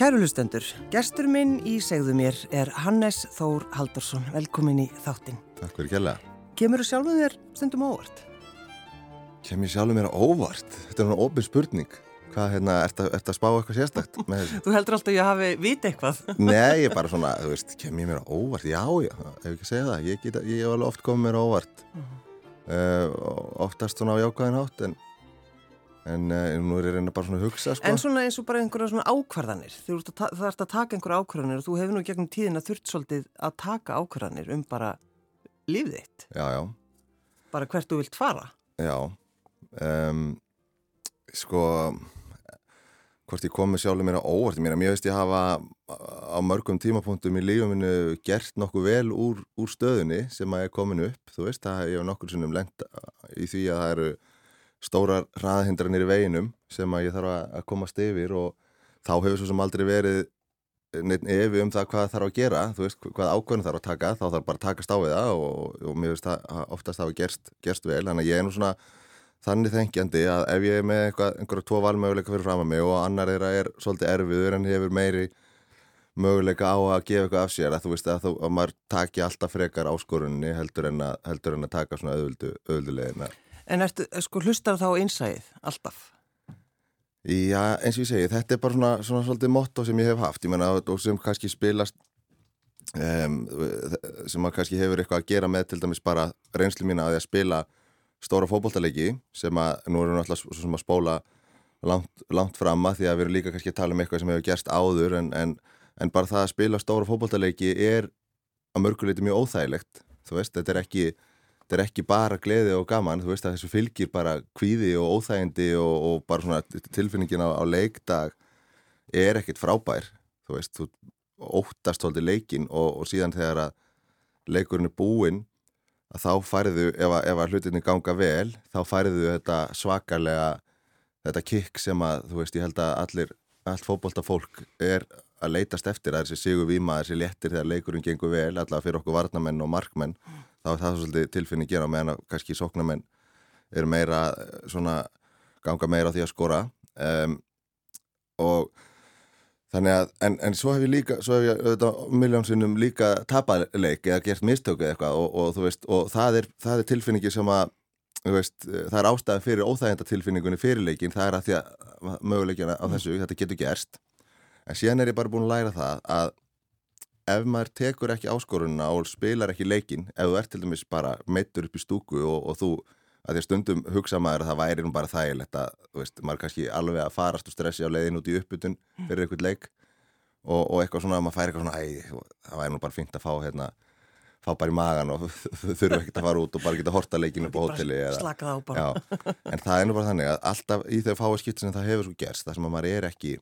Kærulustendur, gestur minn í segðu mér er Hannes Þór Haldarsson. Velkomin í þáttin. Takk fyrir kjalla. Kemur þú sjálfum þér stundum óvart? Kem ég sjálfur mér óvart? Þetta er náttúrulega ofin spurning. Hvað, hérna, ert að, ert að spá eitthvað sérstakt? Þú heldur alltaf að ég hafi vit eitthvað. Nei, ég er bara svona, þú veist, kem ég mér óvart? Já, já, ef ekki að segja það. Ég, ég hef alveg oft komið mér óvart. Uh, oftast svona á jákvæðin hátt, en, en uh, nú er ég reyna bara svona að hugsa, sko. En svona eins og bara einhverja svona ákvarðanir. Þú ert að, að taka einhverja ákvarðanir og þú hefur nú gegnum tíðina þurft svolítið að taka ákvarðanir um bara lífið þitt. Já, já, Bara hvert þú vilt fara. já. Um, sko, hvort ég komi sjálfur mér á óvart, ég meina, mér veist ég hafa á mörgum tímapunktum í lífuminu gert nokkuð vel úr, úr stöðunni sem að er komin upp, þú veist, það ég hef nokkur sinnum lent í því að það eru stórar hraðahindranir í veginum sem að ég þarf að að komast yfir og þá hefur svo sem aldrei verið neitt efi um það hvað þarf að gera, þú veist, hvað ákvörðin þarf að taka, þá þarf bara að takast á við það og, og mér veist það oftast hafa gerst, gerst vel, þannig að ég er nú svona þannig þengjandi að ef ég er með eitthvað, einhverja tvo valmöguleika fyrir fram að mig og annar þeirra er svolítið erfiður en hefur meiri möguleika á að gefa eitthvað af sér að þú veist að, þú, að maður taki alltaf frekar áskorunni heldur en að, heldur en að taka svona auðvöldu, auðvöldulegina. En ertu, sko, hlustar þá á innsæðið alltaf? Já, eins og ég segi, þetta er bara svona, svona svolítið motto sem ég hef haft, ég menna og sem kannski spilast um, sem að kannski hefur eitthvað að gera með til dæmis bara reynslu mína að því að spila stóra fótboltaleiki sem að nú erum við alltaf svo sem að spóla langt, langt framma því að við erum líka kannski að tala um eitthvað sem hefur gerst áður en, en, en bara það að spila stóra fótboltaleiki er að mörguleiti mjög óþægilegt þú veist, þetta er ekki þetta er ekki bara gleði og gaman, þú veist að þessu fylgir bara kvíði og óþægindi og, og bara svona tilfinningin á, á leikdag er ekkit frábær þú veist, þú óttast svolítið leikin og, og síðan þegar að leikurinn er búinn að þá færðu, ef að, ef að hlutinni ganga vel, þá færðu þetta svakalega, þetta kikk sem að, þú veist, ég held að allir, allt fótbolta fólk er að leitast eftir að þessi sigur víma, þessi léttir þegar leikurinn gengur vel, allavega fyrir okkur varnamenn og markmenn, þá er það svolítið tilfinning gera meðan að kannski sóknamenn eru meira, svona, ganga meira á því að skora um, og Þannig að, en, en svo hef ég líka, svo hef ég auðvitað miljónsinnum líka tapað leik eða gert mistöku eitthvað og, og þú veist, og það er, það er tilfinningi sem að, veist, það er ástæði fyrir óþægenda tilfinningunni fyrir leikin, það er að því að möguleikina á þessu, þetta getur gerst. En síðan er ég bara búin að læra það að ef maður tekur ekki áskorunna og spilar ekki leikin, ef þú ert til dæmis bara meittur upp í stúku og, og þú að því að stundum hugsa maður að það væri nú bara þægilegt að, þú veist, maður kannski alveg að farast og stressi á leiðin út í uppbytun fyrir eitthvað leik og, og eitthvað svona að maður færi eitthvað svona, æ, það væri nú bara fint að fá hérna, fá bara í magan og þurfa ekkert að fara út og bara geta horta leikinu upp á á bara. Já, en það er nú bara þannig að alltaf í þau fáið skipt sem það hefur svo gerst, það sem að maður er ekki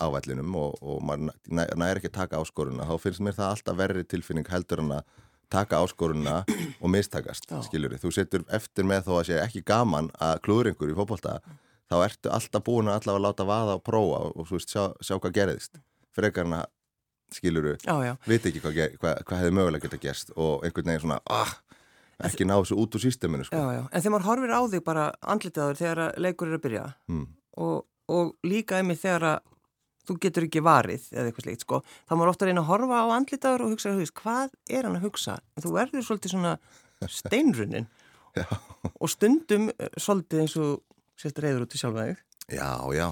á vellinum og, og maður næ- næri ekki að taka áskoruna, þá finnst mér það alltaf verri tilfinning heldur en að taka áskoruna og mistakast, Já. skilur þú setur eftir með þó að sé ekki gaman að klúður einhver í fótbolta þá ertu alltaf búin að allavega láta vaða og prófa og, veist, sjá, sjá hvað gerðist frekar en að, skilur Já, já. veit ekki hvað, hvað, hvað hefði mögulega geta gerst og einhvern veginn svona, ah, ekki ná þessu út úr sísteminu, sko. En þegar maður horfir á þig bara þér þegar leikur er að byrja Mm. og, og líka einmitt þegar að þú getur ekki varið eða eitthvað slikt, sko. þá maður ofta reyna að horfa á andlitaður og hugsa, hvað er hann að hugsa? Þú verður svolítið svona steinrunin Já. og stundum eh, svolítið eins og sérst reyður út í sjálfa þig. Já, já,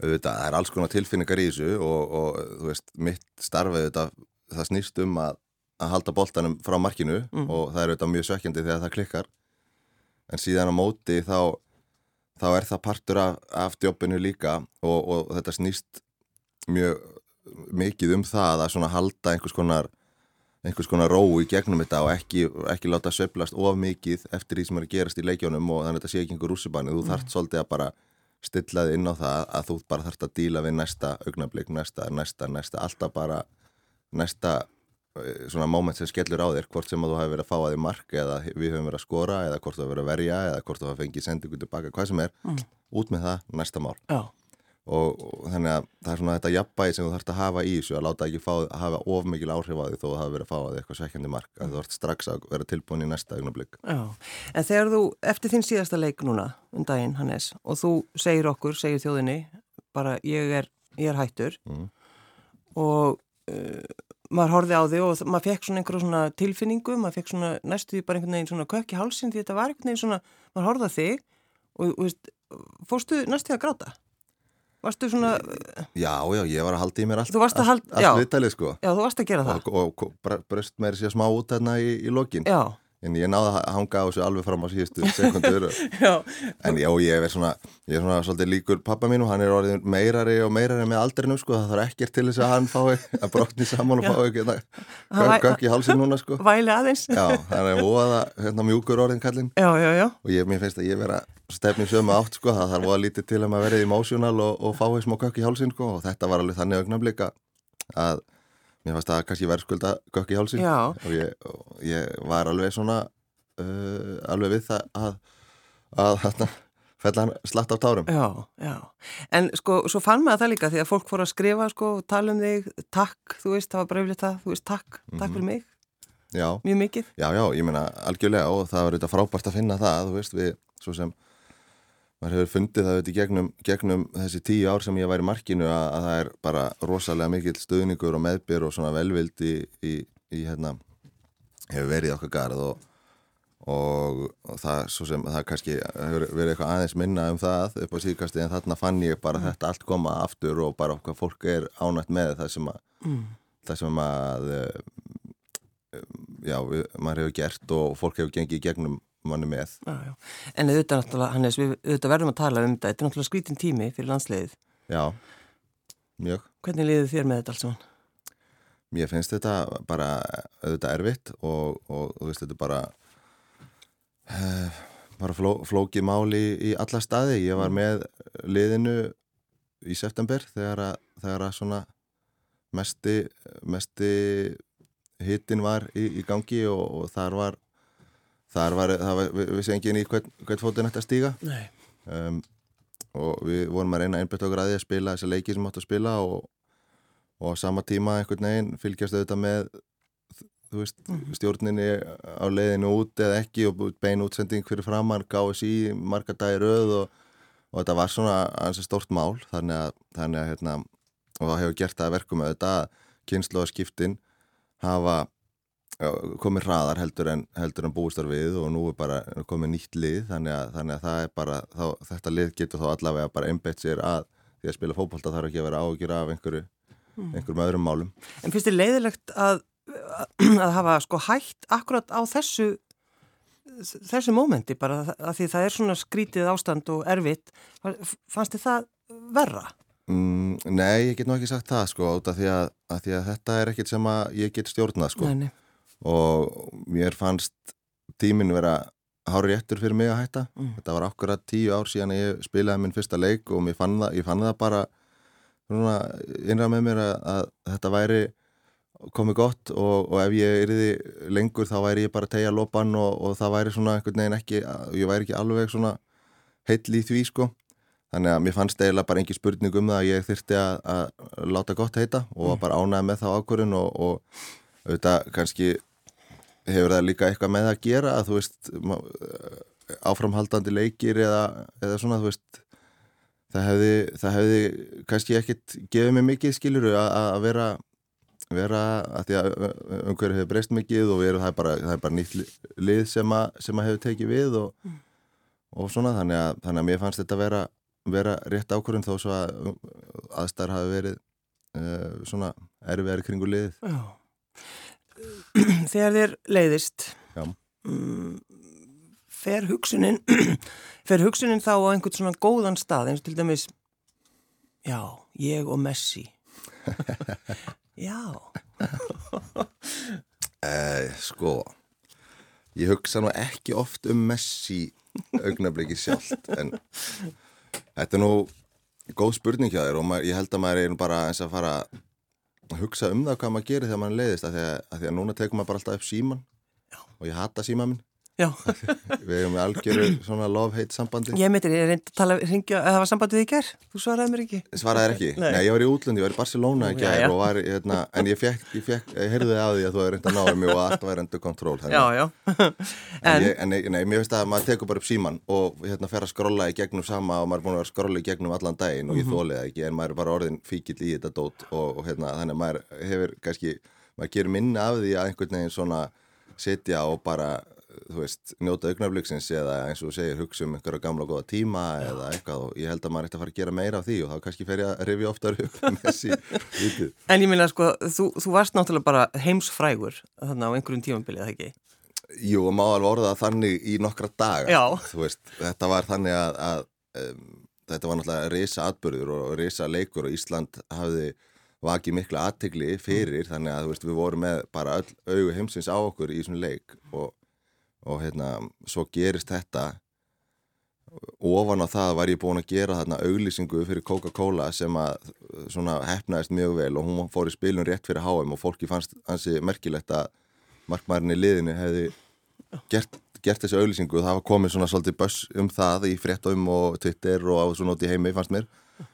auðvitað, það er alls konar tilfinningar í þessu og, og þú veist, mitt starfið auðvitað, það snýst um að, að halda boltanum frá markinu Mhm. og það er auðvitað mjög svekkjandi þegar það klikkar en síðan á móti þá, þá er það partur af, af djópinu líka og, og þetta snýst mjög mikið um það að svona halda einhvers konar einhvers konar ró í gegnum þetta og ekki, ekki láta söflast of mikið eftir því sem er að gerast í leikjónum og þannig að þetta sé ekki einhver rússibanni, þú þarft svolítið að bara stilla þið inn á það að þú bara þarft að díla við næsta augnablik, næsta, næsta, næsta, alltaf bara næsta eh, svona moment sem skellur á þér, hvort sem að þú hafi verið að fá að því mark eða við höfum verið að skora eða hvort þú hafi verið að verja eða hvort þú hafi fengið sendingu tilbaka, hvað sem er, Mm. út með það, næsta mál. Já, og, og þannig að það er svona þetta jafnbæði sem þú þarfst að hafa í þessu að láta ekki fá, að hafa of mikil áhrif á því þó þú hafi verið að fá að því eitthvað svekkjandi mark að þú þarfst strax að vera tilbúin í næsta augnablik já. En þegar þú, eftir þinn síðasta leik núna, um daginn, Hannes, og þú segir okkur, segir þjóðinni, bara ég er, ég er hættur mm. og uh, maður horfið á þig og maður fekk svona einhverjum svona tilfinningu, maður fekk svona næstuði bara einhvern veginn svona kökk í hálsin því þetta var einhvern veginn svona, maður horfið á þig og, og veist, fórstu næstuði að gráta? Varstu svona... Já, já, ég var að halda í mér allt, að halda, allt, allt viðtalið sko. Já, þú varst að gera það. og, og, og bröst meiri sér smá út þarna í, í lokin. Já, en ég náði að hanga á þessu alveg fram á síðustu sekundur já, en já, ég er svona, ég er svona svolítið líkur pappa mínu, hann er orðin meirari og meirari með aldrinum sko, það þarf ekkert til þess að hann fái að brotni saman og fái ekki væ- gögg í hálsin núna sko. væli aðeins. já, hann er voða hérna mjúkur orðin kallinn. Já, já, já. og ég, mér finnst að ég vera stefnið sömu átt sko, það þarf voða lítið til að maður verið emotional og, og fái smá gögg í hálsin sko. Og þetta var alveg þannig augnablika að mér fannst að kannski verðskulda gögg í hálsin og ég, ég var alveg svona uh, alveg við það að að þarna fell hann slatt á tárum. Já, já. En sko, svo fann maður það líka því að fólk fór að skrifa sko, tala um þig, takk, þú veist, það var yfirleitt það, þú veist, takk, takk fyrir mig, já, mjög mikið. já, já, ég meina algjörlega og það var þetta frábært að finna það þú veist, við, svo sem maður hefur fundið það auðvitað gegnum, gegnum þessi tíu ár sem ég var í markinu að, að það er bara rosalega mikill stuðningur og meðbyr og svona velvild í, í, í hérna hefur verið okkar garð og, og, og það svo sem það kannski hefur verið eitthvað aðeins minna um það upp á síðkasti en þarna fann ég bara þetta allt koma aftur og bara hvað fólk er ánætt með það sem að Mm. það sem að eh, já, við, maður hefur gert og fólk hefur gengið gegnum manni með Já, já. En auðvitað, náttúrulega, Hannes, við auðvitað verðum að tala um þetta, þetta er náttúrulega skrítin tími fyrir landsliðið. já, mjög Hvernig liðið þér með þetta alls saman? mér finnst þetta bara auðvitað erfitt og, og þú veist þetta er bara uh, bara fló, flókið mál í, í alla staði ég var með liðinu í september þegar að, þegar að svona mesti, mesti hittin var í, í gangi og, og þar var þar var, það var við, segjum ekki í hvern, hvern fótinn þetta stíga. Um, og við vorum að reyna einbætt okkur að því að spila þessa leiki sem áttu að spila og, og á sama tíma einhvern veginn fylgjast auðvitað með veist, stjórninni á leiðinu út eða ekki og bein útsending fyrir framann, KSI, marga dagi röð og, og þetta var svona ansi stórt mál. Þannig að, þannig að hérna, og það hefur gert það að verkum þetta að kynnslóðaskiptin hafa já, komið hraðar heldur en, heldur en búistar við og nú er bara komið nýtt lið þannig að, þannig að það er bara þá, þetta lið getur þá allavega bara einbeitt sér að því að spila fótbolta þarf ekki að vera ágjur af einhverju, einhverjum öðrum málum En finnst þér leiðilegt að, að hafa sko hægt akkurat á þessu þessu mómenti bara að því það er svona skrítið ástand og erfitt fannst þið það verra? Mm, nei, ég get nú ekki sagt það sko af því að, að, því að þetta er ekkit sem að ég get stjórnað sko Nei, nei. Og mér fannst tíminn vera hári réttur fyrir mig að hætta. Mm. þetta var akkurat tíu ár síðan ég spilaði minn fyrsta leik og fann það, ég fann það bara innra með mér að, að þetta væri komið gott og, og ef ég yrði lengur þá væri ég bara tegja lopan og, og það væri svona einhvern veginn ekki ég væri ekki alveg svona heill í því sko. Þannig að mér fannst eiginlega bara engin spurning um það að ég þyrti að, að láta gott heita og var bara ánæði með þá ákvörðun og, og auðvitað kannski hefur það líka eitthvað með að gera að þú veist má- áframhaldandi leikir eða, eða svona þú veist það hefði, það hefði kannski ekkit gefið mig mikið skiluru að, að vera vera að því að umhverju hefur breyst mikið og veru, það, er bara, það er bara nýtt li- lið sem að, sem að hefur tekið við og, og svona þannig að, þannig að mér fannst þetta vera, vera rétt ákvörðun þó svo að aðstæðar hafi verið uh, svona erfiðar kringu liðið Já. Þegar þér leiðist Já. mm, fer hugsunin fer hugsunin þá á einhvern svona góðan stað eins og til dæmis já, ég og Messi Já Eh, sko ég hugsa nú ekki oft um Messi augnabliki sjálft en þetta er nú góð spurning hjá þér og maður, ég held að maður er bara eins að fara að hugsa um það hvað maður gerir þegar maður leiðist að því að, að því að núna tekum maður bara alltaf upp síman Já. og ég hata síma minn. Við hefum algjöru svona love-hate sambandi Ég meitir, ég reyndi að tala, ringja, að það var sambandið í ger, þú svaraði mér ekki. svaraði ekki, Nei. nei. ég var í útlöndi, ég var í Barcelona í já. og var, hérna, en ég fekk, ég fekk, ég heyrði á því að þú hefur reynd að náða mig og allt var endur kontról Já, já. En, En, ég, en nei, mér finnst að maður tekur bara upp síman og hérna fer að skrolla í gegnum sama og maður er búin að að skrolla í gegnum allan daginn og ég Mhm. þólið það ekki en maður er bara orðin fíkill í þetta dót og, og hérna þannig að maður hefur kannski, maður svona þú veist, njóta augnabliksins eða eins og segir hugsa um einhverja gamla og góða tíma eða eitthvað og ég held að maður ætti að fara að gera meira af því og þá kannski fer ég að rifja oftar upp Messi lítið. en ég minna, sko, þú, þú varst náttúrulega bara heimsfrægur þarna á einhverjum tímabilið, það ekki? Jú, og má alveg orða þannig í nokkra daga Já. Þú veist, þetta var þannig að, að um, þetta var náttúrulega risa atbyrður og risa leikur og Ísland hafði vakið mikla aðtegli fyrir þannig að þú veist, við vorum með bara öll augu heimsins á okkur í þessum leik og, og hérna, svo gerist þetta. Ofan á það var ég búin að gera þarna auglýsingu fyrir Coca-Cola sem að svona hefnaðist mjög vel og hún fór í spilun rétt fyrir HM og fólki fannst hansi merkilegt að markmærin í liðinu hefði gert, gert þessu auglýsingu. Og það var komið svona svolítið börs um það í fréttum og Twitter og á út í heimi fannst mér.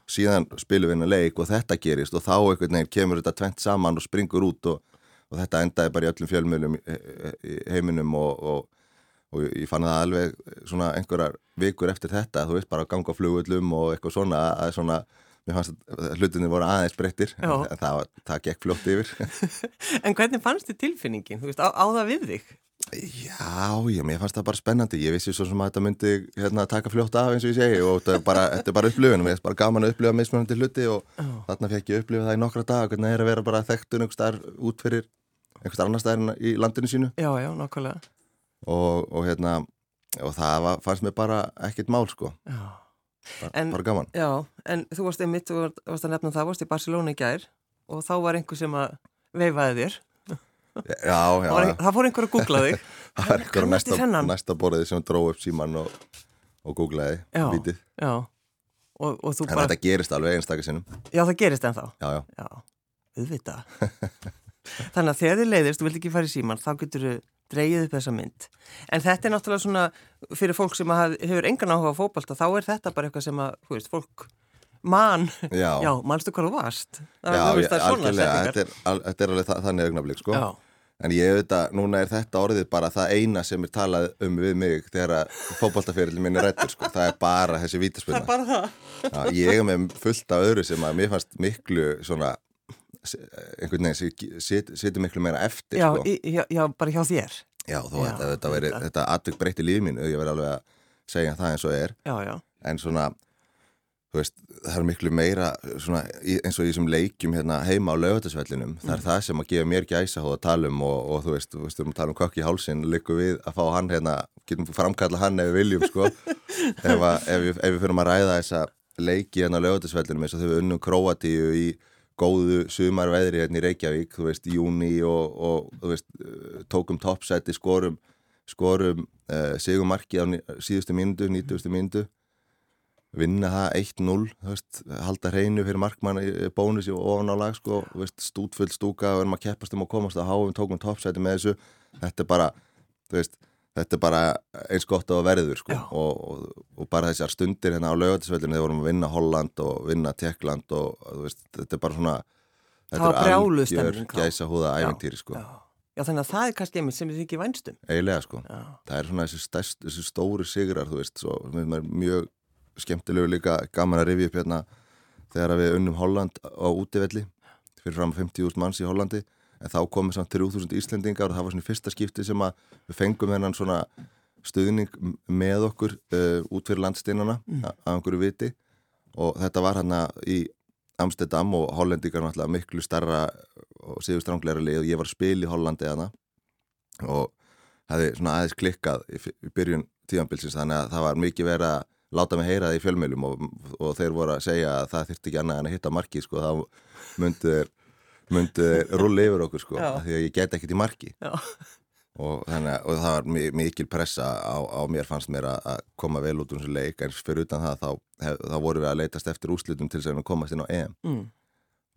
Síðan spilum við hennar leik og þetta gerist og þá einhvern veginn kemur þetta tvent saman og springur út og, og þetta endaði bara í öllum fjölmjölum heiminum og, og, og ég fann það alveg svona einhverjar vikur eftir þetta þú veist bara að ganga á flugullum og eitthvað svona að svona Mér fannst að hlutinni voru aðeins breyttir, það, var- það gekk fljótt yfir. En hvernig fannst þið tilfinningin, þú veist, á, á það við þig? Já, já, mér fannst það bara spennandi. Ég vissi svo sem að þetta myndi hérna, taka fljótt af eins og ég segi og þetta er bara, þetta bara upplifun. Mér finnst bara gaman að upplifa mismunandi hluti og Já. þarna fekk ég upplifa það í nokkra daga hvernig það er að vera bara þekktun einhver staðar út fyrir einhver staðar annar staðar en í landinu sínu Já, já, nákvæmlega. Og, og hérna og það var, fannst mér bara ekkert mál sko, bara, En- bara gaman. Já, en þú varst einmitt, þú varst- að nefna það, varst í Barcelona í gær og þá var einhver sem að veifaði þér. Já, já, já. það fór einhver að googla þig. það var einhver Kannast næsta, næsta borðið sem dró upp síman og, og googlaði Já. vítið. Já, og, og En bara, þetta gerist alveg einstakar sinnum. já það gerist ennþá. Já, já. Já. Þannig að þegar þið leiðist, þú vilt ekki fara í síman, þá getur þið dreigið upp þessa mynd. En þetta er náttúrulega svona, fyrir fólk sem haf, hefur engan áhuga á fótbolta, þá er þetta bara eitthvað sem að, þú veist, fólk man, Já, já, manstu hvað þú varst? Það, Já, veist, það er svona setningar. þetta er, al, þetta er alveg þa þannig augnablík, sko. Já, En ég veit að núna er þetta orðið bara það eina sem er talað um við mig þegar að fótballtafyrirli minn er rættur, sko. Það er bara þessi það er bara það. Já, ég er með fullt af öðru sem að mér fannst miklu svona, einhvern veginn sem sit, situr miklu meira eftir, Já, sko. í, já, já, bara hjá þér. Já, þó Já, að þetta, veri, þetta atvik breytti lífi mínu, ég verði alveg að segja það eins og er. Já, en svona þú veist, það er miklu meira svona, eins og í þessum leikjum hérna, heima á lögatasvellinum, það Mm. er það sem að gefa mér gæsa hóða að tala um og, og þú veist, þú veist, við erum að tala um kokki hálsin líku við að fá hann hérna, getum framkalla hann ef við viljum, sko ef, að, ef, við, ef við fyrir að ræða þessa leiki hérna á lögatasvellinum eins og þau við unnum Króatíu í góðu sumarveðri hérna í Reykjavík, þú veist, júni og, og þú veist, uh, tókum toppsæti, skorum skorum uh, sigumarki á síðustu mínútu, 90. mínútu vinna það 1-0 þú veist, halda hreinu fyrir markmann í bónus og ofan á lag sko, þú veist, stútfull stúka og erum að keppast um að komast á háum, tókum toppsæti með þessu þetta er bara þú veist, þetta er bara eins gott á að verður sko, og, og, og bara þessar stundir hérna á laugatisveldinu þegar vorum að vinna Holland og vinna Tekland og veist, þetta er bara svona brjáluð stemning þá. gæsa húða æventýri sko, já. Já, þannig að það er kannski einmitt sem við ekki vænstum. eiginlega sko. Já, það er svona þessi, stærst, þessi stóru sigrar þú veist, svo er mjög skemmtilegu líka gaman að rifja upp hérna þegar við unnum Holland á útivelli fyrir fram 50.000 manns í Hollandi en þá komið samt 3000 Íslendingar og það var svona fyrsta skipti sem að við fengum hennan svona stuðning með okkur uh, út fyrir landstinnana mm. af einhverju viti. Og þetta var hérna í Amsterdam og hollendingar náttúrulega miklu starra og séu strángleira lið. Og ég var að spila í Hollandi hana og hefði svona aðeins klikkað í, í byrjun tíðanbilsins þannig að það var mikið verið að láta mig heyra það í fjölmjölum og, og þeir voru að segja að það þyrfti ekki annað en að hitta marki sko, þá myndu þeir myndu þeir rulli yfir okkur sko, því að ég get ekkert í marki. Og, þannig, og það var mi- mikil pressa á, á mér fannst mér að, koma vel út úr þessu leik en fyrir utan það þá, hef, þá voru við að leitast eftir úrslutum til þess að komast inn á EM. Mm.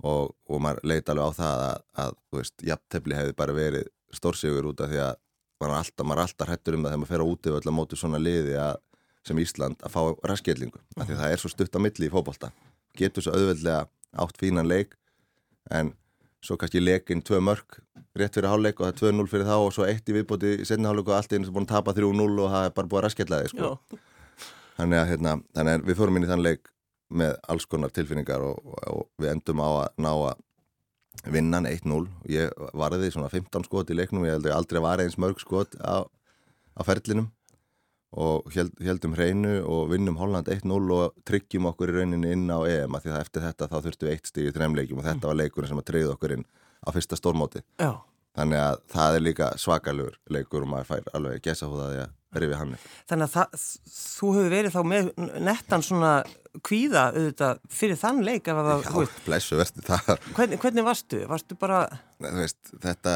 og, og maður leita alveg á það að, að þú veist, jafntefli hefði bara verið stórsigur út af því að maður alltaf, maður alltaf hættur um það þegar maður fer á úti og öll að móti svona liði að, sem Ísland að fá raskillingu af því að það er svo stutt á milli í fókbalta getur svo auðveldlega átt fínan leik en svo kannski leikinn tvö mörg rétt fyrir hálfleik og það er 2-0 fyrir þá og svo eitt í viðbóti í setni hálfleik og allt einu sem búin að tapa 3-0 og það er bara búið að raskella þig sko. þannig að hérna, þannig að við fórum inn í þann leik með alls konar tilfinningar og, og, við endum á að ná að vinnan 1-0 ég varði svona 15 skot í leiknum ég held að ég aldrei var eins mörg skot á, á ferlinum og held, heldum hreinu og vinnum Holland 1-0 og tryggjum okkur í rauninni inn á EM að því að eftir þetta þá þurftum við eitt stíð í þremleikum og þetta var leikurinn sem að treyða okkur inn á fyrsta stórmóti. Já. þannig að það er líka svakalur leikur og maður fær alveg gesa húða því að verið við hann Þannig að það, þú hefur verið þá með nettan svona kvíða auðvitað fyrir þann leik Já, veist, blessu verði það. Hvernig, hvernig varstu? Varstu bara, Nei, veist, þetta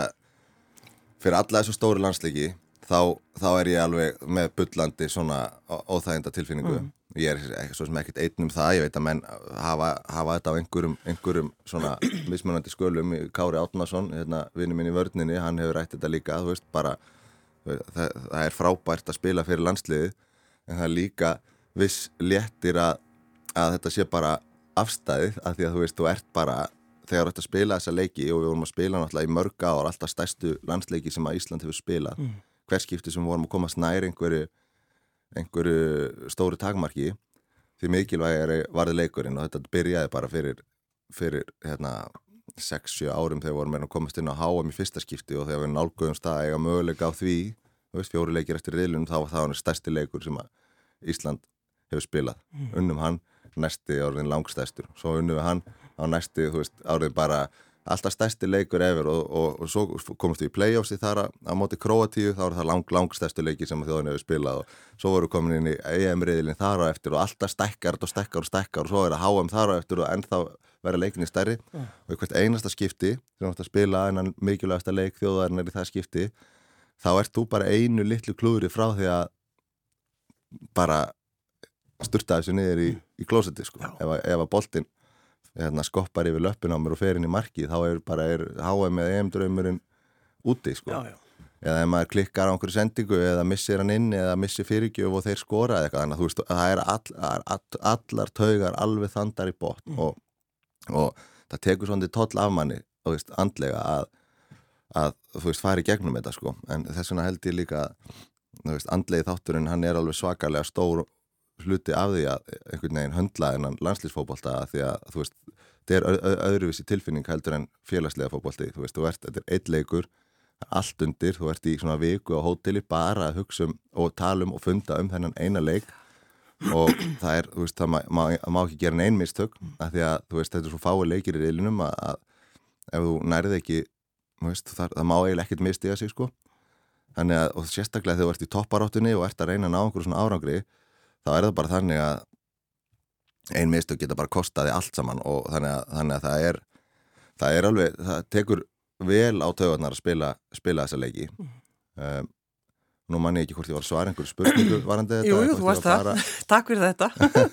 fyrir alla þessu stóru landsleiki þá, þá er ég alveg með bullandi svona óþæginda tilfinningu. Ég er svo sem ekkert einn um það ég veit að menn hafa, hafa þetta á einhverjum, einhverjum svona mismunandi skölum Kári Átnason, hérna, vinnu minn í vörninni hann hefur rætt þetta líka, þú veist, bara það, það er frábært að spila fyrir landsliðið en það er líka viss léttir að, að þetta sé bara afstæðið að því að þú veist, þú ert bara þegar þú ert að spila þessa leiki og við vorum að spila náttúrulega í mörg ár alltaf stærstu landsleiki sem að Ísland hefur spilað mm. Hverskipti sem við vorum að komast nær einhverju, einhverju stóru takmarki. Því mikilvægari varði leikurinn og þetta byrjaði bara fyrir, fyrir hérna 6-7 árum þegar við vorum að komast inn á HM í fyrsta skipti og þegar við nálgöðum stað að eiga möguleika á því fjóri leikir eftir riðlunum þá var það hann stærsti leikur sem Ísland hefur spilað, unnum hann næsti árið langstæstur, svo unnum við hann á næsti, veist, árið bara alltaf stærsti leikur efir og, og, og svo komast við í play-offs í þar á móti Kroatíu, þá er það lang, langstæstu leiki sem þjóðin hefur spilað og svo voru komin inn í EM-riðilin þar á eftir og alltaf stekkar og stekkar og stekkar og svo er það HM þar á eftir og ennþá vera leikinni stærri mm. og í hvert einasta skipti sem ætti að spila en mikilvægasta leik þjóðarinnar í það skipti þá ert þú bara einu litlu klúri frá því að bara sturta þessu niður í, í klósetti sko. ef, að- ef að boltinn hérna, skoppar yfir löppin á mér og fer inn í markið þá er bara er HM eða EM draumurinn úti sko. já, já, eða ef maður klikkar á einhverju sendingu eða missir hann inn eða missir fyrirgjöf og þeir skora eða eitthvað þannig að þú veist það er all, all, allar taugar alveg þandar í botn og, og það tekur svona toll af manni þú veist, andlega að, að þú veist, fari gegnum þetta sko. En þess vegna held ég líka veist, andlegi þátturinn hann er alveg svakalega stór hluti af því að einhvern veginn höndla en landslýsfóbolta að því að þú veist, þetta er öðruvísi tilfinning heldur en félagslega fóbolti þú veist, þú ert, þetta er eitt leikur allt undir, þú ert í svona viku á hóteli bara að hugsa um og tala um og funda um þennan eina leik. Og það er, þú veist, það má, má, má ekki gera neinn mistök af því að, veist, þetta er svo fái leikir í reilinum að, að ef þú nærið ekki þú veist, það, það má eiginlega ekkert mistiga sig, sko. Þannig að, og sérstaklega þegar þú ert í topparáttunni og ert að reyna að ná einhverju svona árangri þá er það bara þannig að ein mistök geta bara kostaði allt saman og þannig að, þannig að það er það er alveg, það tekur vel á taugarnar að spila, spila þessa leiki. Um, nú man ég ekki hvort ég var svara einhverju spurningu varandi þetta jú, jú, þú varst var það, takk fyrir þetta.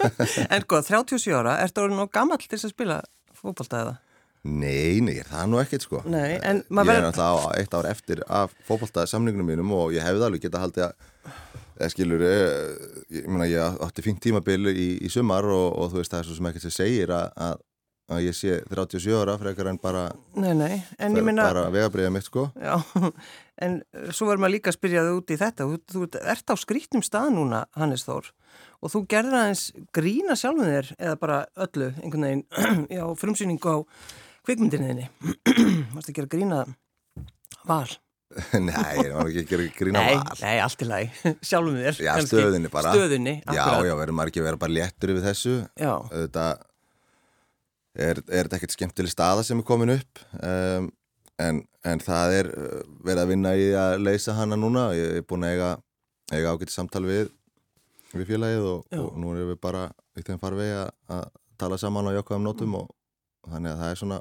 En góð, 37 ára, ertu orðin og gammal til þess að spila fótbolta eða? Nei, nei, það er nú ekkert sko. Nei, en Ég er náttúrulega eitt ár eftir af fótbolta samningunum mínum og ég hefði alveg geta haldið að eða skilur, ég, ég, meina, ég átti fínt tímabil í, í sumar og, og þú veist það er svo sem ekkert sem segir að, að, að ég sé 37 ára frekar en bara, Nei, nei, en ég minna bara vegabriða mitt sko Já, en svo verður maður líka að spyrja þau út í þetta. Þú, þú ert á skrítnum stað núna, Hannes Þór, og þú gerður aðeins grína sjálfum þér, eða bara öllu, einhvern veginn, já, frumsýningu á kvikmyndinniðinni. Varst að gera grína val? Nei, ég var ekki að gera grína nei, val. nei, allt í lagi, sjálfum þér. Já, kannski. stöðunni bara. Stöðunni, Já, já, verður maður ekki að vera bara léttur yfir þessu? Já, Þetta er, er þetta ekkert skemmtileg staða sem er komin upp? Um, en, en það er uh, verið að vinna í að leysa hana núna. Ég er búin að eiga, eiga ágætt samtal við, við félagið og, Já. og nú erum við bara í þeim farvegi að, tala saman á jákvæðum nótum og, og þannig að það er svona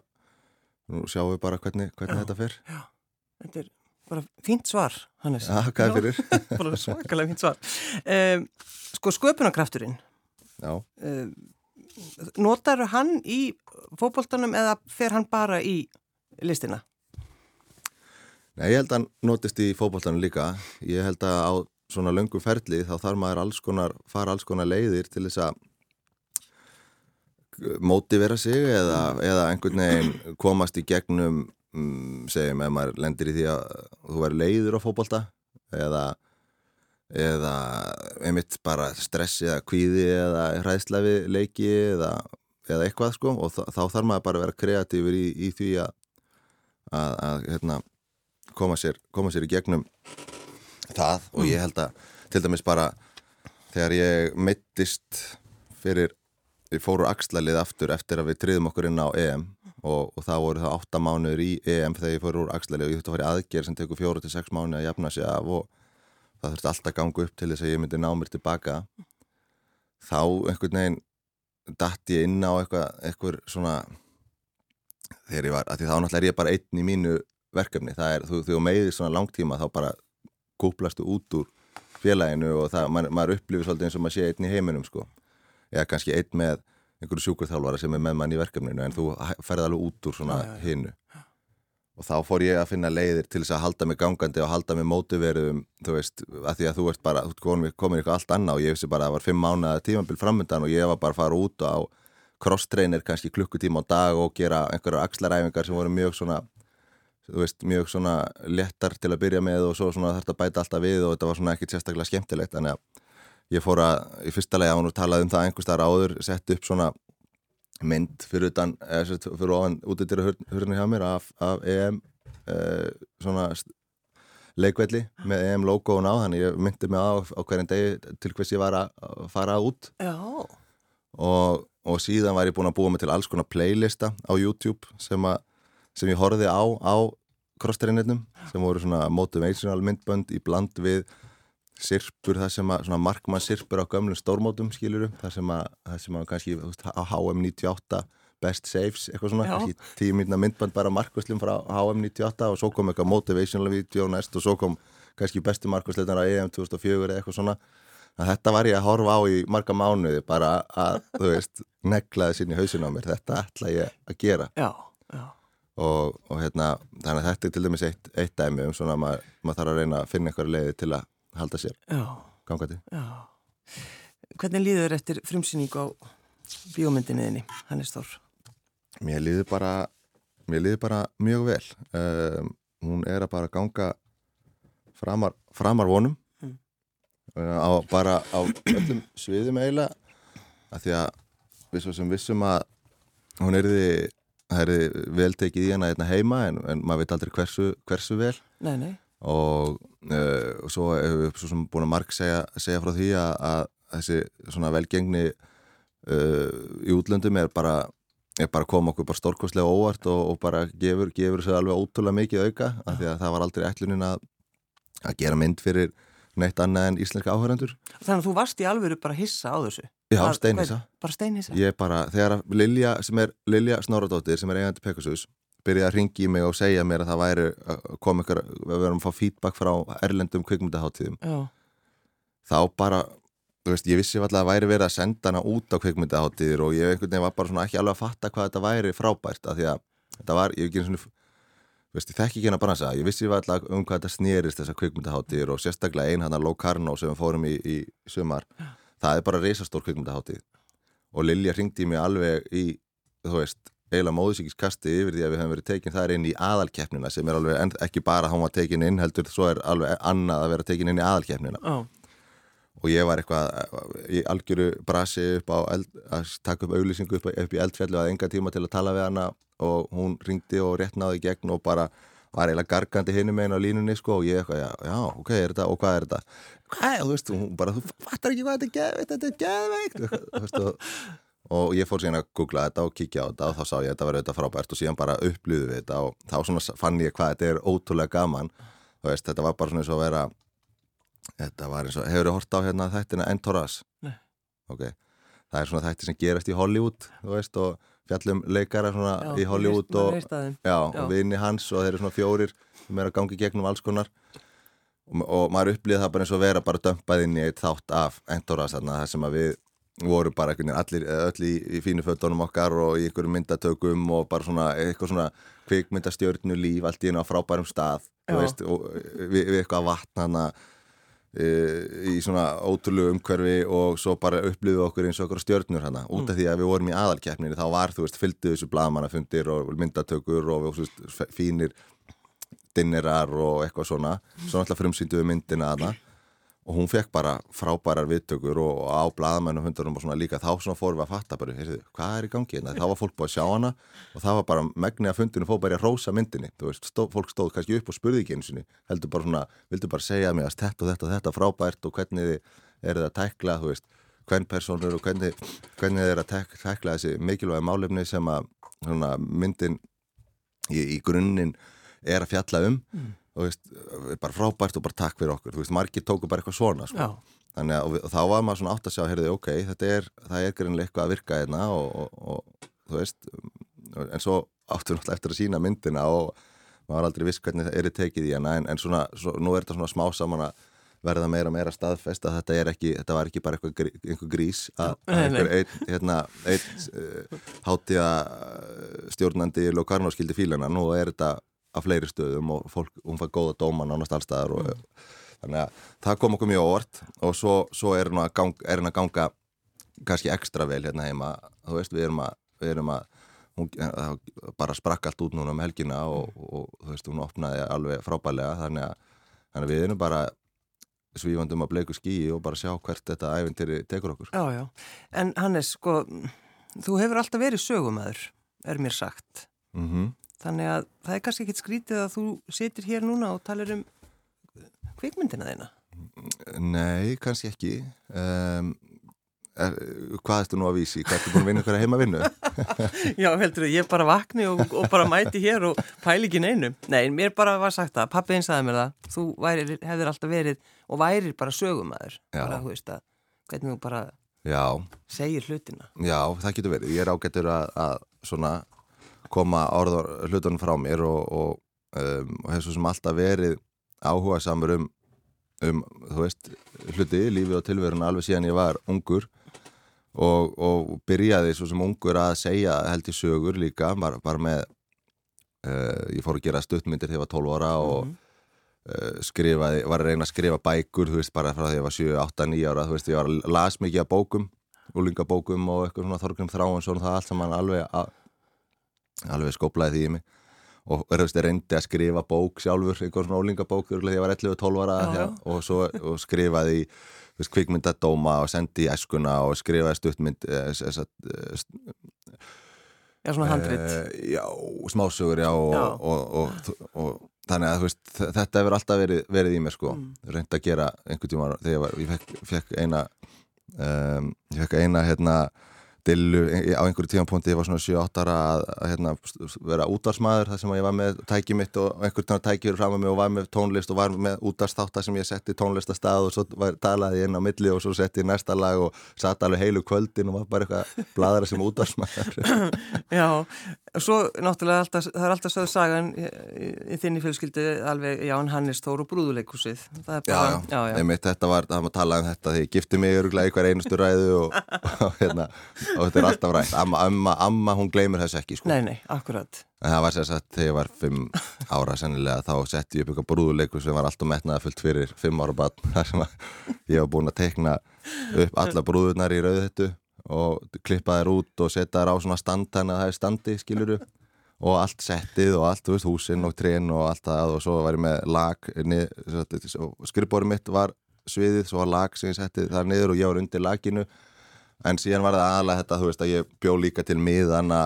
nú sjáum við bara hvernig, hvernig Já. þetta fer. Þetta er bara fínt svar, Hannes. Já, hvað er fyrir? bara svakalega fínt svar. Um, sko, sköpunarkrafturinn, Já, um, notar hann í fótboltanum eða fer hann bara í listina? Nei, ég held að hann notist í fókbóltanum líka. Ég held að á svona löngum ferli þá þarf maður alls konar, fara alls konar leiðir til þess að mótivera sig eða, eða einhvern veginn komast í gegnum um, segjum ef maður lendir í því að þú verður leiður á fókbólta eða, eða einmitt bara stressi eða kvíði eða hræðslefi leiki eða, eða eitthvað sko og þá þarf maður bara að vera kreatífur í, í því að, að, að hérna, koma, sér, koma sér í gegnum það. Og ég held að til dæmis bara þegar ég mittist fyrir við fóru axlalið aftur eftir að við triðum okkur inn á EM og, og það voru það 8 mánuður í EM þegar ég fóru úr axlalið og ég þurfti að fara í aðgerð sem tekur 4-6 mánuði að jafna sig af og það þurfti alltaf að ganga upp til þess að ég myndi ná mér tilbaka. Þá einhvern veginn dætt ég inn á eitthvað, eitthvað svona þegar ég var, því þá náttúrulega er ég bara einn í mínu verkefni, það er, þú, þú meðir svona langtíma þá bara kúplastu út úr félaginu og það, man, maður upplifir svolítið eins og maður sé einn í heiminum sko. Eða kannski einn með einhverju sjúkurþjálfara sem er með mann í verkefninu en þú ferði alveg út úr svona hinnu og þá fór ég að finna leiðir til þess að halda mig gangandi og halda mig mótiverðum þú veist, að því að þú ert bara komin eitthvað allt annað og ég vissi bara að það var fimm mánuða tímambil framöndan og ég var bara að fara út á cross-trainer kannski klukkutíma á dag og gera einhverjar axlaræfingar sem voru mjög svona þú veist, mjög svona lettar til að byrja með og svo svona þarf þetta bæta alltaf við og þetta var svona ekkert sérstaklega skemmtilegt þannig að ég fór að, í fyrsta lega án og talaði um það einhvers þar áður, sett upp svona mynd fyrir utan, eða fyrir ofan út í dyrir hörnir hjá mér af, af EM eh, svona leikvelli með EM logoun á þannig ég myndi mig á, á hverjum degi til hvers ég var að fara út. Og, og síðan var ég búin að búa mig til alls konar playlista á YouTube sem, a, sem ég horfið á á crossterinninnum sem voru svona motivational myndbönd í bland við sirpur, það sem að, svona markmann sirpur á gömlum stórmótum, skiluru það sem að, það sem að kannski á HM 98 best saves, eitthvað svona. Kannski tíu mínuna myndband bara markvæslum frá HM 98 og svo kom eitthvað motivational video næst og svo kom kannski bestu markvæslunar á EM 2004 eða eitthvað svona. Að þetta var ég að horfa á í marga mánuði bara að, þú veist, neglaði í hausin á mér, þetta ætla ég að gera. Já, já. Og, og hérna, þannig að þetta er til dæmis eitt, eitt dæmi um svona að maður, maður þarf að reyna að finna einhverja leiði til að halda sér gangandi. Já. Hvernig líður eftir frumsýningu á bíómyndinniðinni, Hannes Þór? Mér líður bara, mér líður bara mjög vel. Um, hún er að bara ganga framar, framar vonum mm. á, bara á öllum sviðum eiginlega að því að við svo sem vissum að hún er því það er vel tekið í hana hérna heima en, en maður veit aldrei hversu, hversu vel nei, nei og, uh, svo hefur við svo sem búin að marg segja, segja frá því að, að þessi svona velgengni uh, í útlöndum er bara er bara að koma okkur bara stórkostlega óvart og, og bara gefur, gefur sér alveg ótrúlega mikið auka af því að það var aldrei ætlunin að, að gera mynd fyrir neitt annað en íslenska áhörandur Þannig að þú varst í alvöru bara hissa á þessu? Já, steinhissa. Bara steinhissa? Ég bara, þegar Lilja, sem er Lilja Snoradóttir sem er eigandi Pegasus byrjaði að ringi í mig og segja mér að það væri að koma ykkur, við verðum að fá feedback frá erlendum kvikmyndaháttíðum þá bara, þú veist, ég vissi alltaf að það væri verið að senda hana út á kvikmyndaháttíðir og ég einhvern veginn var bara svona ekki alveg að fatta hvað þetta væri frábært af því að þetta var, ég ekki og þú veist, ég þekk ekki hérna bara að ég vissi alltaf um hvað þetta snýrist þessar kvikmyndaháttíðir og sérstaklega einn hann að Locarno sem við fórum í, í sumar, það er bara reysastór kvikmyndaháttíð og Lilja ringdi mig alveg í, þú veist eiginlega móðsíkiskasti yfir því að við hefum verið tekin þar inn í aðalkeppnina sem er alveg ekki bara að hann var tekin inn heldur svo er alveg annað að vera tekin inn í aðalkeppnina oh. og ég var eitthvað í algjöru brasi upp á eld, að taka upp auglýsingu upp, upp í eldfjallu að enga tíma til að tala við hana og hún ringdi og rétt náði gegn og bara var eiginlega gargandi hinum einu á línunni sko og ég eitthvað, já, já, ok, er þetta og hvað er þetta? Hvað, þú veist, hún bara, þú fattar ekki hvað þetta er geðveikt, þetta er geðveikt, og og ég fór síðan að googla þetta og kíkja á þetta og þá sá ég að þetta var auðvitað frábært og síðan bara upplýðu við þetta og þá fann ég hvað þetta er ótrúlega gaman veist, þetta var bara svona eins og að vera þetta var eins og, hefur þið hort á hérna þættina Entourage? Nei Ok, það er svona þætti sem gerast í Hollywood þú veist og fjallum leikara já, í Hollywood veist, og, já, já. og vinni hans og þeir eru svona fjórir sem er að gangi gegnum alls konar og, og maður upplýði það bara eins og vera bara dömpað inn í eitt þátt af Entourage þarna þar sem að við voru bara allir, öll í, í fínu fötunum okkar og í einhverjum myndatökum og bara svona eitthvað svona kvikmyndastjörnu líf allt í einu á frábærum stað veist, og, við, við eitthvað vatn hana e, í svona ótrúlegu umhverfi og svo bara upplifið okkur eins og okkur stjörnur hana. Út af mm. því að við vorum í aðalkeppninu þá var þú veist, fylgduð þessu blagamannafundir og myndatökur og við, veist, fínir dinnerar og eitthvað svona. Svo náttúrulega frumsýnduðu myndina hana og hún fekk bara frábærar viðtökur og á bladamennum hundunum og svona líka þá svona fórum við að fatta bara, heyrðu, hvað er í gangi? Hérna? þá var fólk búið að sjá hana og það var bara megni að fundinu fóð bara í rósa myndinni. Þú veist, stó, fólk stóð kannski upp og spurði ekki eins og heldur bara svona, vildu bara segja mér að þetta og þetta og þetta frábært og hvernig þið eru það að tækla, þú veist hvern personur og hvernig, hvernig þið eru að tek, tækla þessi mikilvægi málefni sem að svona, myndin í, í að og veist, bara frábært og bara takk fyrir okkur. Þú veist, margir tóku bara eitthvað svona sko. þannig að og þá var maður svona átt að sjá heyrðu, ok, þetta er, það er greinlega eitthvað að virka hérna og, og, og þú veist en svo áttur náttúrulega eftir að sína myndina og maður aldrei viss hvernig það er tekið í hana en, en svona, svo, nú er þetta svona smá saman að verða meira meira staðfest að þetta er ekki, þetta var ekki bara eitthvað, einhver grís að einhver einn, hérna, einn uh, hátíða stjórnandi Locarno skildi fílana, nú er þetta af fleiri stöðum og fólk, hún fær góða dóma nánast allstaðar og mm. þannig að það kom okkur mjög óvart og svo, svo er henn að, að ganga kannski ekstra vel hérna heima. Þú veist við erum að, við erum að hún bara sprakk allt út núna um helgina og, og, þú veist hún opnaði alveg frábælega þannig að, þannig að við erum bara svífandum að bleiku skíi og bara sjá hvert þetta æfintyri tekur okkur. Já, já, en Hannes, sko þú hefur alltaf verið sögumæður er mér sagt. Mhm. mm Þannig að það er kannski ekkit skrítið að þú sitir hér núna og talar um kvikmyndina þeina. Nei, kannski ekki. Um, er, hvað ertu nú að vísi? Hvað ertu búin að vinna ykkur að heima vinnu? Já, heldur þú, ég bara vakni og, og bara mæti hér og pæli ekki neinu. Nei, mér bara var sagt það, pappi einn sagði mér það, þú værir, hefur alltaf verið og værir bara sögumæður. Bara, þú veist að, hvernig þú bara Já. segir hlutina. Já, það getur verið. Ég er ágættur að, að svona koma orður hlutunum frá mér og, og, um, og hef svo sem alltaf verið áhuga samur um, um þú veist, hluti, lífi og tilveruna alveg síðan ég var ungur og, og byrjaði svo sem ungur að segja held í sögur líka bara, bara með uh, ég fór að gera stuttmyndir þegar ég var 12 ára og mm -hmm. uh, skrifaði, var að reyna að skrifa bækur, þú veist, bara frá því ég var 7, 8, 9 ára, þú veist, ég var að las mikið af bókum úlingabókum og eitthvað svona Þorgrim Þráhansson, það allt saman alveg að alveg skóplaði því í mig. Og reyndi að skrifa bók sjálfur, einhvern svona ólingabók þegar ég var 11-12 ára já, já. og, svo, og skrifaði veist, kvikmyndadóma og sendi í eskuna og skrifaði stuttmynd eh, Já, svona handrit. Eh, Já, smásögur, já og, og, og þannig að veist, þetta hefur alltaf verið, verið í mér sko, mm. reyndi að gera einhvern tíma þegar ég, var, ég fekk, fekk eina um, ég fekk eina hérna dillu á einhverju tímanponti ég var svona 7-8 ára að, að hérna, vera útvarsmaður þar sem ég var með tæki mitt og einhvern tíma tækjur fram með mig og var með tónlist og var með útvarsþáttar sem ég setti tónlistastað og svo var, talaði ég inn á milli og svo setti ég næsta lag og satt alveg heilu kvöldin og var bara eitthvað bladra sem útvarsmaður Já, og svo náttúrulega alltaf, það er alltaf sögðu sagan í, í, þinni fjölskyldu alveg Ján Hannes Tóru Brúðuleikusið Já, já, já, já. Einmitt, þetta var, það var að tala um þetta þegar ég gifti mig öruglega í hver einustu ræðu og, og hérna og þetta er alltaf rætt. Amma, amma, amma hún gleymur þess ekki sko. Nei, nei, akkurat. En það var sérsagt þegar ég var fimm ára sennilega þá setti ég upp eitthvað brúðuleiku sem var alltaf metnaða fullt fyrir fimm ára bann þar sem ég var búin að teikna upp alla brúðunar í rauðhettu og klippa þær út og setja þær á svona stand þannig að það er standi, skiluru og allt settið og allt, þú veist, húsinn og trén og allt það og svo var ég með lag skrifbóri mitt var sviðið, svo var lag sem ég settið þar niður og ég var undir laginu en síðan var það aðalega þetta, þú veist, að ég bjó líka til miðana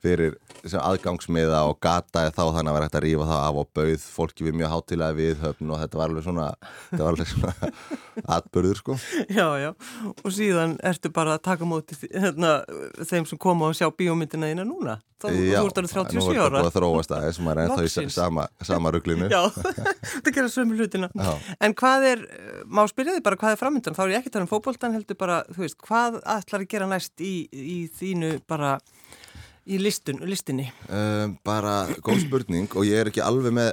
fyrir aðgangsmiða og gataði þá þannig að vera hægt að rífa það af og bauð fólki við mjög hátilega við höfn og þetta var alveg svona, var alveg svona atbörður sko. Já, já, og síðan ertu bara að taka móti hérna, þeim sem koma og sjá bíómyndina þína núna. Þá, já, þú ert alveg 37 ára. Já, nú er þetta búið að þróast aðeins, maður er ennþá í sama, sama rugglinu. Já, þetta gerir sömu hlutina. Já. En hvað er, má spyrja þig bara hvað er framöndan, þá er ég ekki að tala um fókbóltan heldur bara, þú veist, hvað ætlar að gera næst í, í þínu bara í listun, listinni? Um, bara góð spurning og ég er ekki alveg með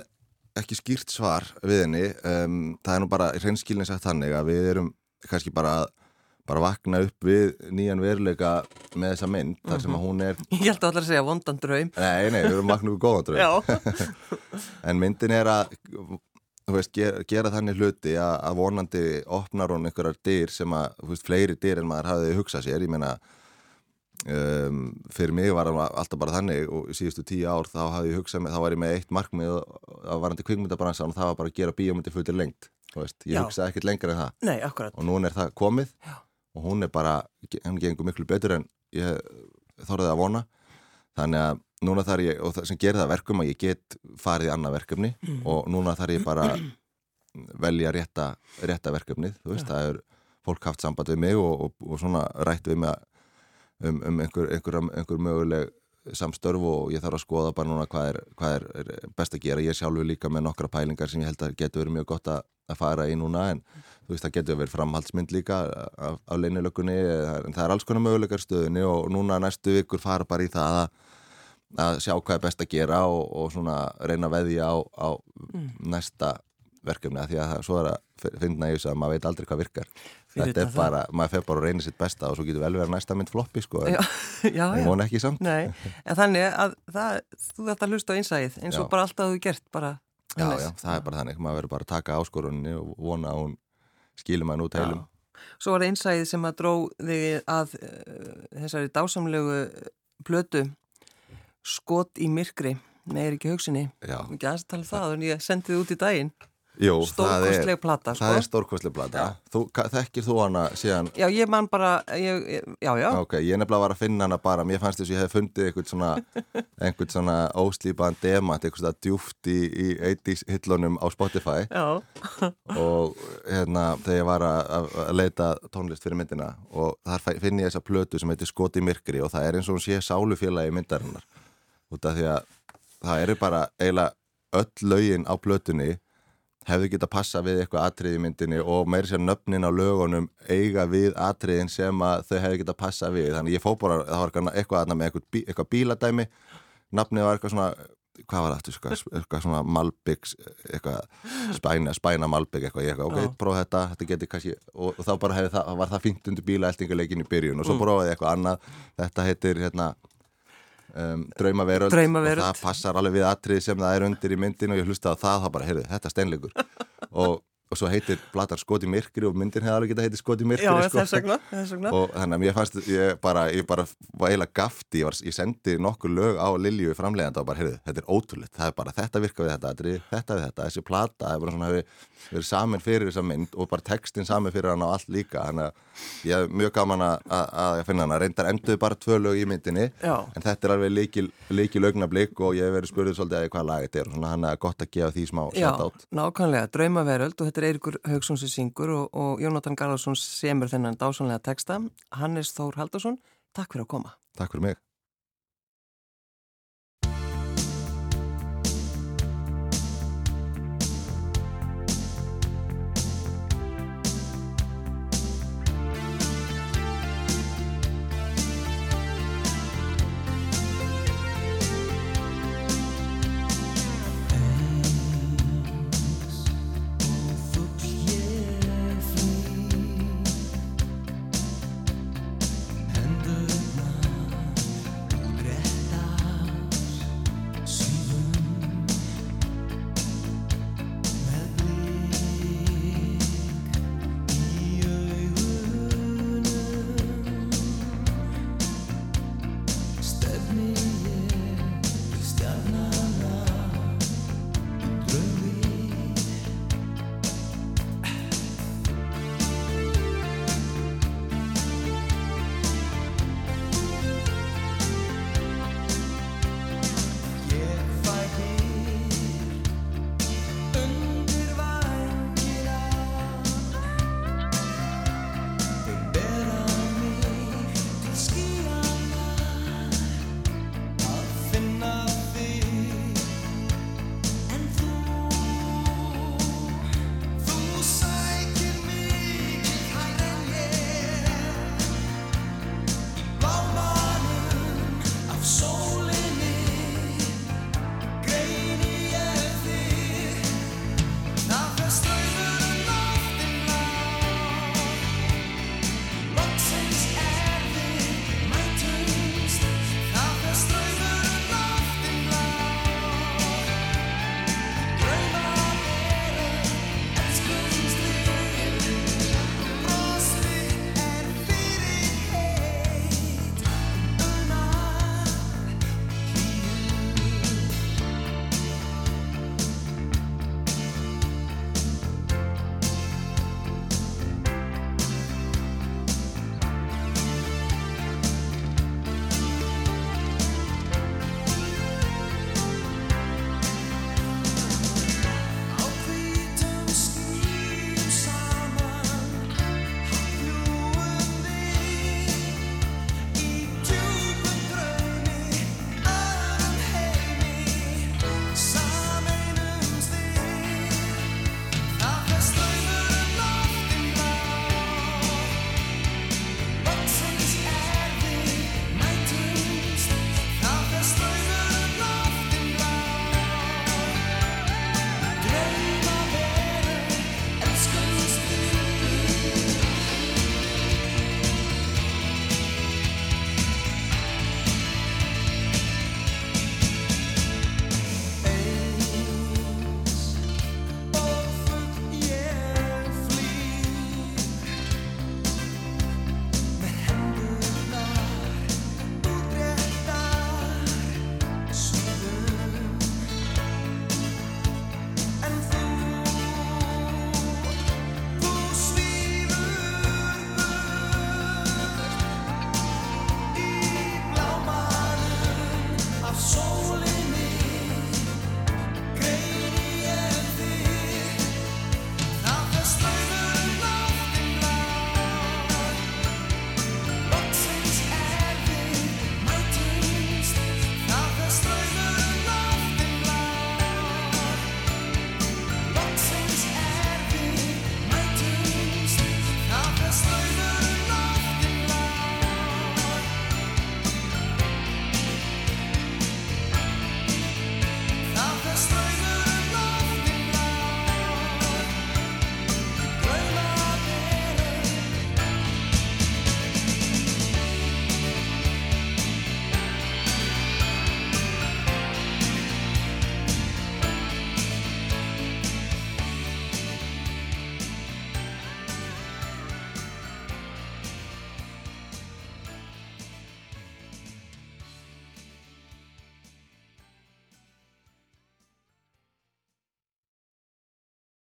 ekki skýrt svar við henni. Um, það er nú bara hreinskilin sagt þannig að við erum kannski bara að bara vakna upp við nýjan veruleika með þessa mynd þar sem að hún er Ég held að allar að segja vondan draum. Nei, nei, við erum vakna upp við góðan draum. En myndin er að veist, gera, gera þannig hluti að, að vonandi opnar hún einhverjar dyr sem að, þú veist, fleiri dyr en maður hafði hugsað sér, ég meina um, fyrir mig var það alltaf bara þannig og í síðustu tíu ár þá hafði ég hugsað, með, þá var ég með eitt markmið að varandi kvikmyndabransan og það var bara að gera bíómyndi fullir lengt, þú veist, ég Já. hugsaði ekkert lengra en það nei, akkurat og núna er það komið Já. og hún er bara, henni gengur miklu betur en ég þorðið að vona þannig að núna þarf ég og það sem gerir það verkum að ég get farið í annað verkefni Mm. og núna þarf ég bara velja rétta, rétta verkefnið þú veist, það er fólk haft samband við mig og, og, og svona rætt við mig um, um einhver, einhver, einhver möguleg samstörf og ég þarf að skoða bara núna hvað er, hvað er, er best að gera. Ég sjálfur líka með nokkra pælingar sem ég held að getur verið mjög gott að, að fara í núna en þú veist það getur verið framhaldsmynd líka af, af leinilökunni en það er alls konar möguleikar í stöðunni og núna næstu vikur fara bara í það að, að sjá hvað er best að gera og, og svona reyna að veðja á, á næsta verkefni að því að það svo er að finna í þessu að maður veit aldrei hvað virkar. Fyrir þetta er utan það. bara, maður fer bara að reyna sitt besta og svo getur vel verið að næsta mynd floppi sko en Já, já, ég já. vona ekki samt. Nei, en þannig að það, þú þetta hlusta á einsæðið eins og Já. bara alltaf þú gert bara já, Hannes. já, það er bara þannig, maður verður bara að taka áskorunni og vona að hún skilur maður út heilum. Svo var það einsæðið sem að dró þig að uh, þessari dásamlegu plötu skot í myrkri. Haugsinni Já, ekki aðeins að tala um það en ég sendi þið út í daginn. er, stórkostleg plata sko. það er stórkostleg plata. Þú, Þekkir þú hana síðan? Já, ég man bara ég, Já, já, Ok, ég nefnilega var að finna hana bara Mér fannst þess að ég hef fundið einhvern svona einhvern svona óslýpaðan demant einhvern svona djúft í, í 80s hillunum á Spotify. Og hérna þegar ég var að, að- leita tónlist fyrir myndina og þar finn ég þessa plötu sem heitir Skot í myrkri og það er eins og hún sé sálufélagi myndarinnar. Út af því að það eru bara eiginlega öll lögin á plötunni hefðu geta passa við eitthvað atrið í myndinni og meiri sér nöfnin á lögunum eiga við atriðin sem að þau hefðu geta passa við. Þannig ég fó bara, það var eitthvað- aðna með eitthvað, bí, eitthvað bíladæmi. Nafnið var eitthvað svona hvað var það eitthvað, eitthvað svona Malbyggs eitthvað spæna, spæna Malbygg eitthvað, eitthvað, Já. ok, prófa þetta þetta geti kannski, og, og þá bara hefði það, var það fínt undir bílaeltingaleikin í byrjun og svo prófaði ég eitthvað annað, þetta heitir hérna um, draumaveröld Draumaveröld. og það passar alveg við atrið sem það er undir í myndin og ég hlusta á það, þá bara, heyrðu, þetta er steinleikur og, og svo heitir platan Skot í myrkri og myndin hefði alveg geta heitir Skot í myrkri já sko. þess vegna, þess vegna. og þannig að mér fannst ég bara, ég bara var eiginlega gafti ég, var, ég sendi nokkur lög á Lilju framleganda og bara, heyrðu, þetta er ótrúleitt það er bara, þetta virka við þetta, atriði, þetta við þetta þessi plata, það er bara svona hefur verið samin fyrir þessa mynd og bara textin samin fyrir hann á allt líka, þannig að ég hef mjög gaman að, að, að finna hana reyndar enduðu bara tvö lög í myndinni Já. en þetta er alveg líkil augnablik og ég hef verið spurðið þetta er Eirikur Haugsson sem syngur og, og Jónatan Garðarsson semur þennan dásanlega texta. Hannes Þór Haldarsson, takk fyrir að koma. Takk fyrir mig